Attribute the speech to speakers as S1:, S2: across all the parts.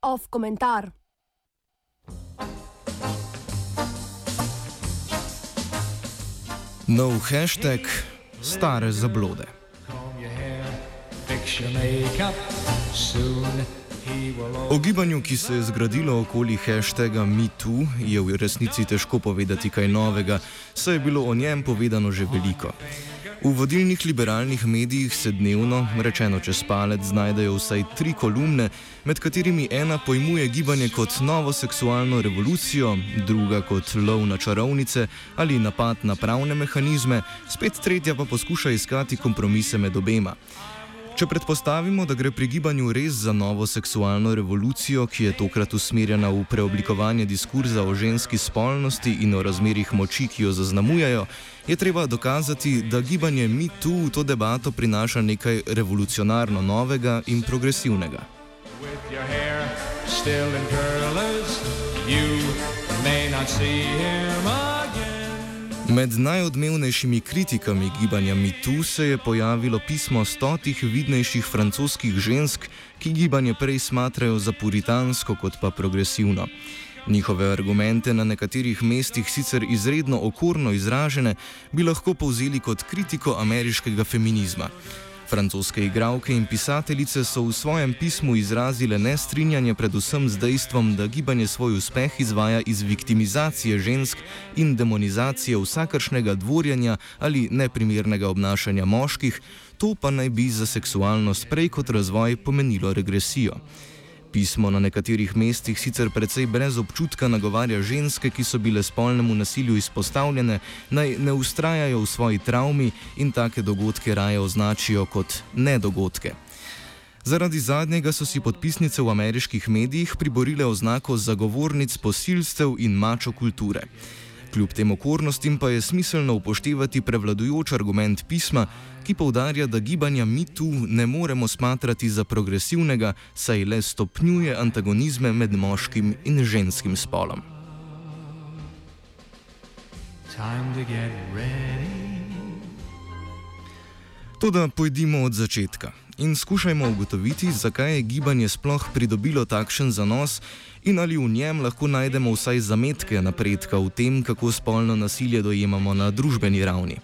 S1: Off komentar.
S2: Nov hashtag stare zablode. O gibanju, ki se je zgradilo okoli hashtaga MeToo, je v resnici težko povedati kaj novega, saj je bilo o njem povedano že veliko. V vodilnih liberalnih medijih se dnevno, rečeno čez palec, znajdejo vsaj tri kolumne, med katerimi ena pojmuje gibanje kot novo seksualno revolucijo, druga kot lov na čarovnice ali napad na pravne mehanizme, spet tretja pa poskuša iskati kompromise med obema. Če predpostavimo, da gre pri gibanju res za novo seksualno revolucijo, ki je tokrat usmerjena v preoblikovanje diskurza o ženski spolnosti in o razmerih moči, ki jo zaznamujajo, je treba dokazati, da gibanje MeToo v to debato prinaša nekaj revolucionarno novega in progresivnega. You may not see him again. Med najodmevnejšimi kritikami gibanja MeToo se je pojavilo pismo stotih vidnejših francoskih žensk, ki gibanje prej smatrajo za puritansko kot pa progresivno. Njihove argumente na nekaterih mestih sicer izredno okorno izražene, bi lahko povzeli kot kritiko ameriškega feminizma. Francoske igralke in pisateljice so v svojem pismu izrazile nestrinjanje predvsem z dejstvom, da gibanje svoj uspeh izvaja iz viktimizacije žensk in demonizacije vsakršnega dvorjanja ali neprimernega obnašanja moških, to pa naj bi za seksualnost prej kot razvoj pomenilo regresijo. Pismo na nekaterih mestih sicer precej brez občutka nagovarja ženske, ki so bile spolnemu nasilju izpostavljene, naj ne ustrajajo v svoji travmi in take dogodke raje označijo kot nedogodke. Zaradi zadnjega so si podpisnice v ameriških medijih priborile oznako zagovornic posilstev in mačo kulture. Kljub tem okornostim pa je smiselno upoštevati prevladujoč argument pisma, ki povdarja, da gibanja MeToo ne moremo smatrati za progresivnega, saj le stopnjuje antagonizme med moškim in ženskim spolom. Toda pojdimo od začetka in skušajmo ugotoviti, zakaj je gibanje sploh pridobilo takšen zanos in ali v njem lahko najdemo vsaj zametke napredka v tem, kako spolno nasilje dojemamo na družbeni ravni.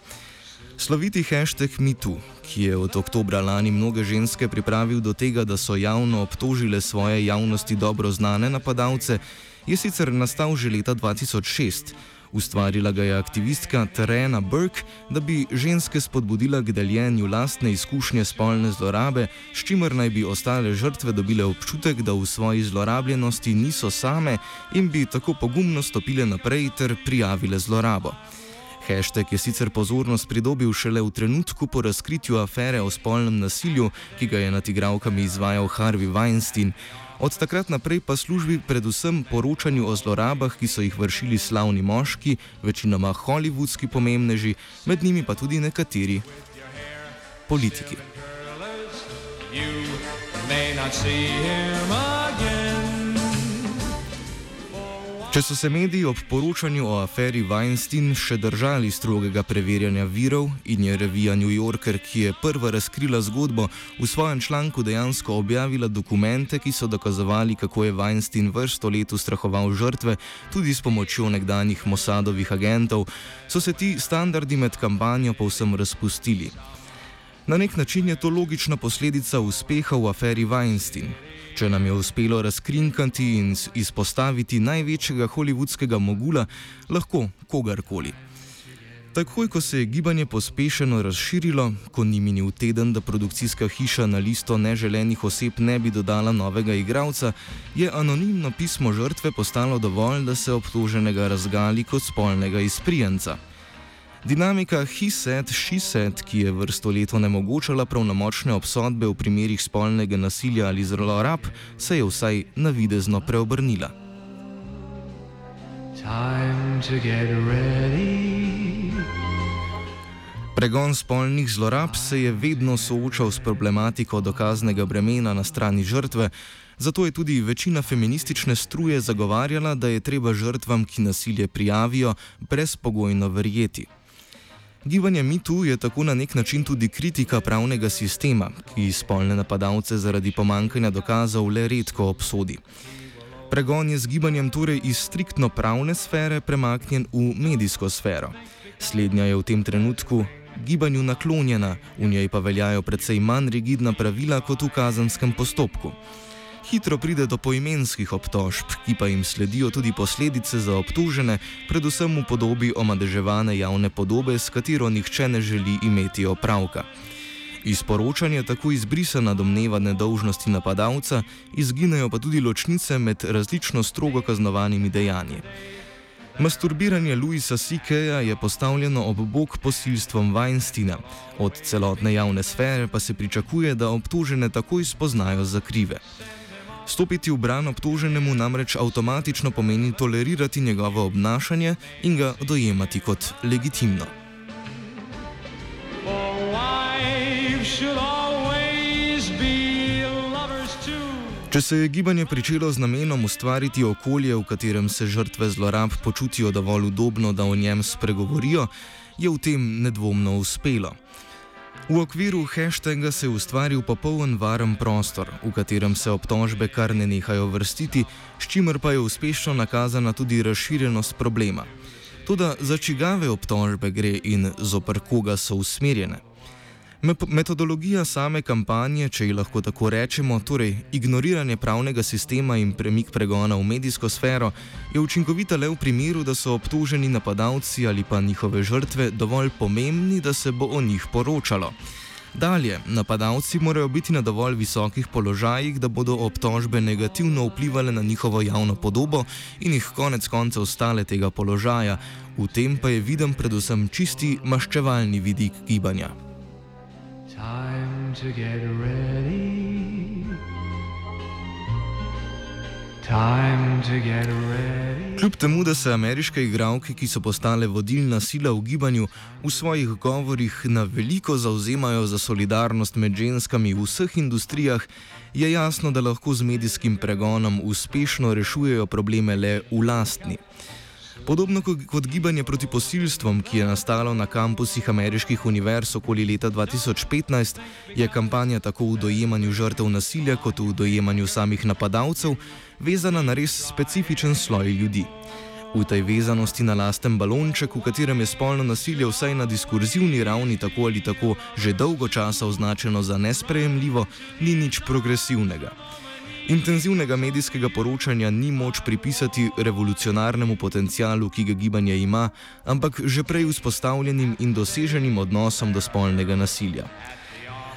S2: Sloviti hashtag MeToo, ki je od oktobra lani mnoge ženske pripravil do tega, da so javno obtožile svoje javnosti dobro znane napadalce, je sicer nastal že leta 2006. Ustvarila ga je aktivistka Terena Burke, da bi ženske spodbudila k deljenju lastne izkušnje spolne zlorabe, s čimer naj bi ostale žrtve dobile občutek, da v svoji zlorabljenosti niso same in bi tako pogumno stopile naprej ter prijavile zlorabo. Hashtag je sicer pozornost pridobil šele v trenutku po razkritju afere o spolnem nasilju, ki ga je nad igravkami izvajal Harvey Weinstein. Od takrat naprej pa služi predvsem poročanju o zlorabah, ki so jih vršili slavni moški, večinoma holivudski pomembneži, med njimi pa tudi nekateri politiki. You may not see him Če so se mediji ob poročanju o aferi Weinstein še držali strogega preverjanja virov in je revija New Yorker, ki je prva razkrila zgodbo, v svojem članku dejansko objavila dokumente, ki so dokazovali, kako je Weinstein vrsto let ustrahoval žrtve, tudi s pomočjo nekdanjih Mossadovih agentov, so se ti standardi med kampanjo povsem razpustili. Na nek način je to logična posledica uspeha v aferi Weinstein. Če nam je uspelo razkrinkati in izpostaviti največjega holivudskega mogula, lahko kogarkoli. Takoj, ko se je gibanje pospešeno razširilo, ko ni minil teden, da produkcijska hiša na listo neželenih oseb ne bi dodala novega igralca, je anonimno pismo žrtve postalo dovolj, da se obtoženega razgali kot spolnega izprijenca. Dinamika he-said-she-said, ki je vrsto let onemogočala pravnomočne obsodbe v primerih spolnega nasilja ali zlorab, se je vsaj navidezno preobrnila. Pregon spolnih zlorab se je vedno soočal s problematiko dokaznega bremena na strani žrtve, zato je tudi večina feministične struje zagovarjala, da je treba žrtvam, ki nasilje prijavijo, brezpogojno verjeti. Gibanje MeToo je tako na nek način tudi kritika pravnega sistema, ki spolne napadalce zaradi pomankanja dokazov le redko obsodi. Pregon je z gibanjem torej iz striktno pravne sfere premaknjen v medijsko sfero. Slednja je v tem trenutku gibanju naklonjena, v njej pa veljajo precej manj rigidna pravila kot v kazenskem postopku. Hitro pride do poimenskih obtožb, ki pa jim sledijo tudi posledice za obtužene, predvsem v podobi omadeževane javne podobe, s katero nihče ne želi imeti opravka. Iz poročanja tako izbrisana domneva nedolžnosti napadalca, izginejo pa tudi ločnice med različno strogo kaznovanimi dejanji. Masturbiranje Louisa Sikeja je postavljeno ob bok posilstvom Weinstina, od celotne javne sfere pa se pričakuje, da obtožene takoj spoznajo za krive. Stopiti v bran obtoženemu namreč avtomatično pomeni tolerirati njegovo obnašanje in ga dojemati kot legitimno. Če se je gibanje pričelo z namenom ustvariti okolje, v katerem se žrtve zlorab počutijo dovolj udobno, da o njem spregovorijo, je v tem nedvomno uspelo. V okviru hashtaga se je ustvaril popoln varen prostor, v katerem se obtožbe kar ne nehajo vrstiti, s čimer pa je uspešno nakazana tudi razširjenost problema. Toda za čigave obtožbe gre in zoper koga so usmerjene? Metodologija same kampanje, če ji lahko tako rečemo, torej ignoriranje pravnega sistema in premik pregona v medijsko sfero, je učinkovita le v primeru, da so obtoženi napadalci ali pa njihove žrtve dovolj pomembni, da se bo o njih poročalo. Dalje, napadalci morajo biti na dovolj visokih položajih, da bodo obtožbe negativno vplivali na njihovo javno podobo in jih konec koncev stale tega položaja, v tem pa je viden predvsem čisti maščevalni vidik gibanja. Time to get ready. Time to get ready. Kljub temu, da se ameriške igralke, ki so postale vodilna sila v gibanju, v svojih govorih na veliko zauzemajo za solidarnost med ženskami v vseh industrijah, je jasno, da lahko z medijskim pregonom uspešno rešujejo probleme le v lastni. Podobno kot gibanje proti posilstvom, ki je nastalo na kampusih ameriških univerz okoli leta 2015, je kampanja tako v dojemanju žrtev nasilja kot v dojemanju samih napadalcev vezana na res specifičen sloj ljudi. V tej vezanosti na lasten balonček, v katerem je spolno nasilje vsaj na diskurzivni ravni tako ali tako že dolgo časa označeno za nesprejemljivo, ni nič progresivnega. Intenzivnega medijskega poročanja ni moč pripisati revolucionarnemu potencialu, ki ga gibanje ima, ampak že prej vzpostavljenim in doseženim odnosom do spolnega nasilja.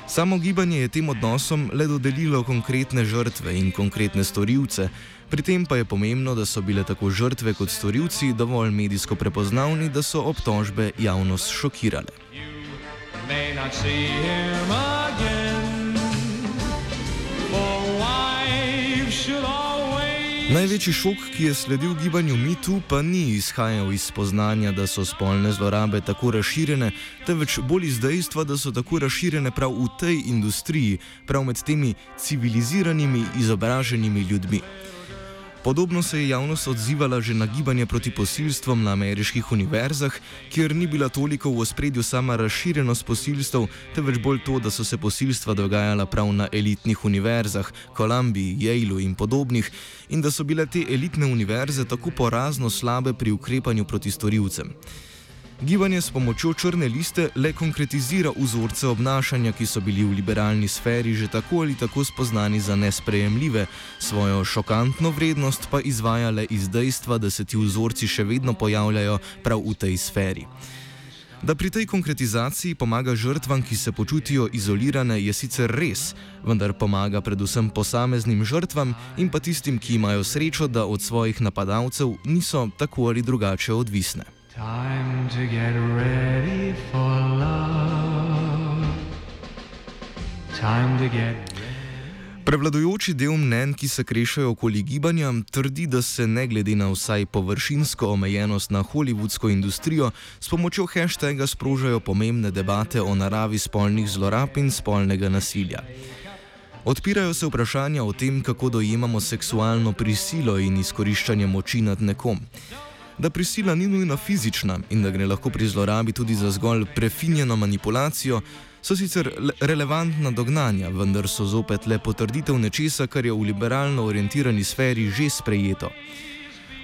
S2: Samo gibanje je tem odnosom le dodelilo konkretne žrtve in konkretne storilce, pri tem pa je pomembno, da so bile tako žrtve kot storilci dovolj medijsko prepoznavni, da so obtožbe javnost šokirale. You may not see him again. Največji šok, ki je sledil gibanju MeToo, pa ni izhajal iz spoznanja, da so spolne zlorabe tako razširjene, temveč bolj iz dejstva, da so tako razširjene prav v tej industriji, prav med temi civiliziranimi, izobraženimi ljudmi. Podobno se je javnost odzivala že na gibanje proti posilstvom na ameriških univerzah, kjer ni bila toliko v ospredju sama razširjenost posilstv, temveč bolj to, da so se posilstva dogajala prav na elitnih univerzah, Kolumbiji, Yaleu in podobnih, in da so bile te elitne univerze tako porazno slabe pri ukrepanju proti storilcem. Gibanje s pomočjo črne liste le konkretizira vzorce obnašanja, ki so bili v liberalni sferi že tako ali tako spoznani za nesprejemljive, svojo šokantno vrednost pa izvaja le iz dejstva, da se ti vzorci še vedno pojavljajo prav v tej sferi. Da pri tej konkretizaciji pomaga žrtvam, ki se počutijo izolirane, je sicer res, vendar pomaga predvsem posameznim žrtvam in pa tistim, ki imajo srečo, da od svojih napadalcev niso tako ali drugače odvisne. Time to get ready for love. Time to get Prevladujoči del mnen, ki se krešajo okoli gibanja, trdi, da se ne glede na vsaj površinsko omejenost na holivudsko industrijo, s pomočjo hashtaga sprožajo pomembne debate o naravi spolnih zlorab in spolnega nasilja. Odpirajo se vprašanja o tem, kako dojemamo seksualno prisilo in izkoriščanje moči nad nekom. Da prisila ni nujno fizična in da gre lahko pri zlorabi tudi za zgolj prefinjeno manipulacijo, so sicer relevantna dognanja, vendar so zopet le potrditev nečesa, kar je v liberalno orientirani sferi že sprejeto.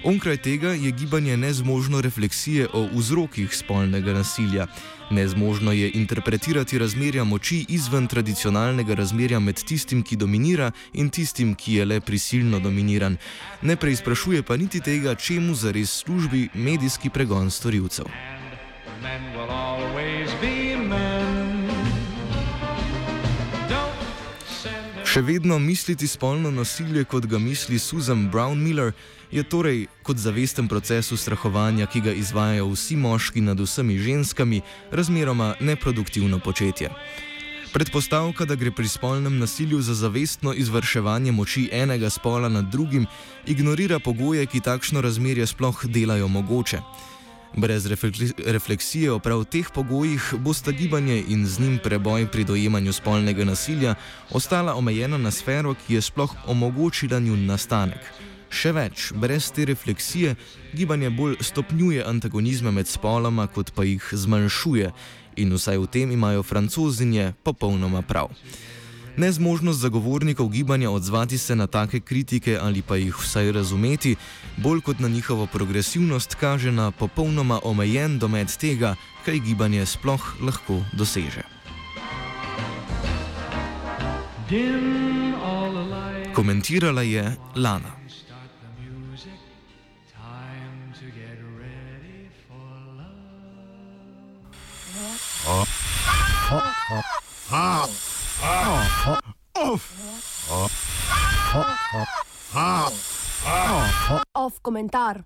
S2: Onkraj tega je gibanje nezmožno refleksije o vzrokih spolnega nasilja. Nezmožno je interpretirati razmerja moči izven tradicionalnega razmerja med tistim, ki dominira in tistim, ki je le prisilno dominiran. Ne preizprašuje pa niti tega, čemu zares službi medijski pregon storilcev. Še vedno misliti spolno nasilje, kot ga misli Susan Brown Miller, je torej kot zavesten proces ustrahovanja, ki ga izvajajo vsi moški nad vsemi ženskami, razmeroma neproduktivno početje. Predpostavka, da gre pri spolnem nasilju za zavestno izvrševanje moči enega spola nad drugim, ignorira pogoje, ki takšno razmerje sploh delajo mogoče. Brez refleksije o prav teh pogojih bosta gibanje in z njim preboj pri dojemanju spolnega nasilja ostala omejena na sfero, ki je sploh omogočila njun nastanek. Še več, brez te refleksije gibanje bolj stopnjuje antagonizme med spoloma, kot pa jih zmanjšuje, in vsaj v tem imajo francozinje popolnoma prav. Nezmožnost zagovornikov gibanja odzvati se na take kritike ali pa jih vsaj razumeti, bolj kot na njihovo progresivnost, kaže na popolnoma omejen domet tega, kaj gibanje sploh lahko doseže. Komentirala je Lana. Oh. Oh. Oh. Oh.
S1: Off komentar.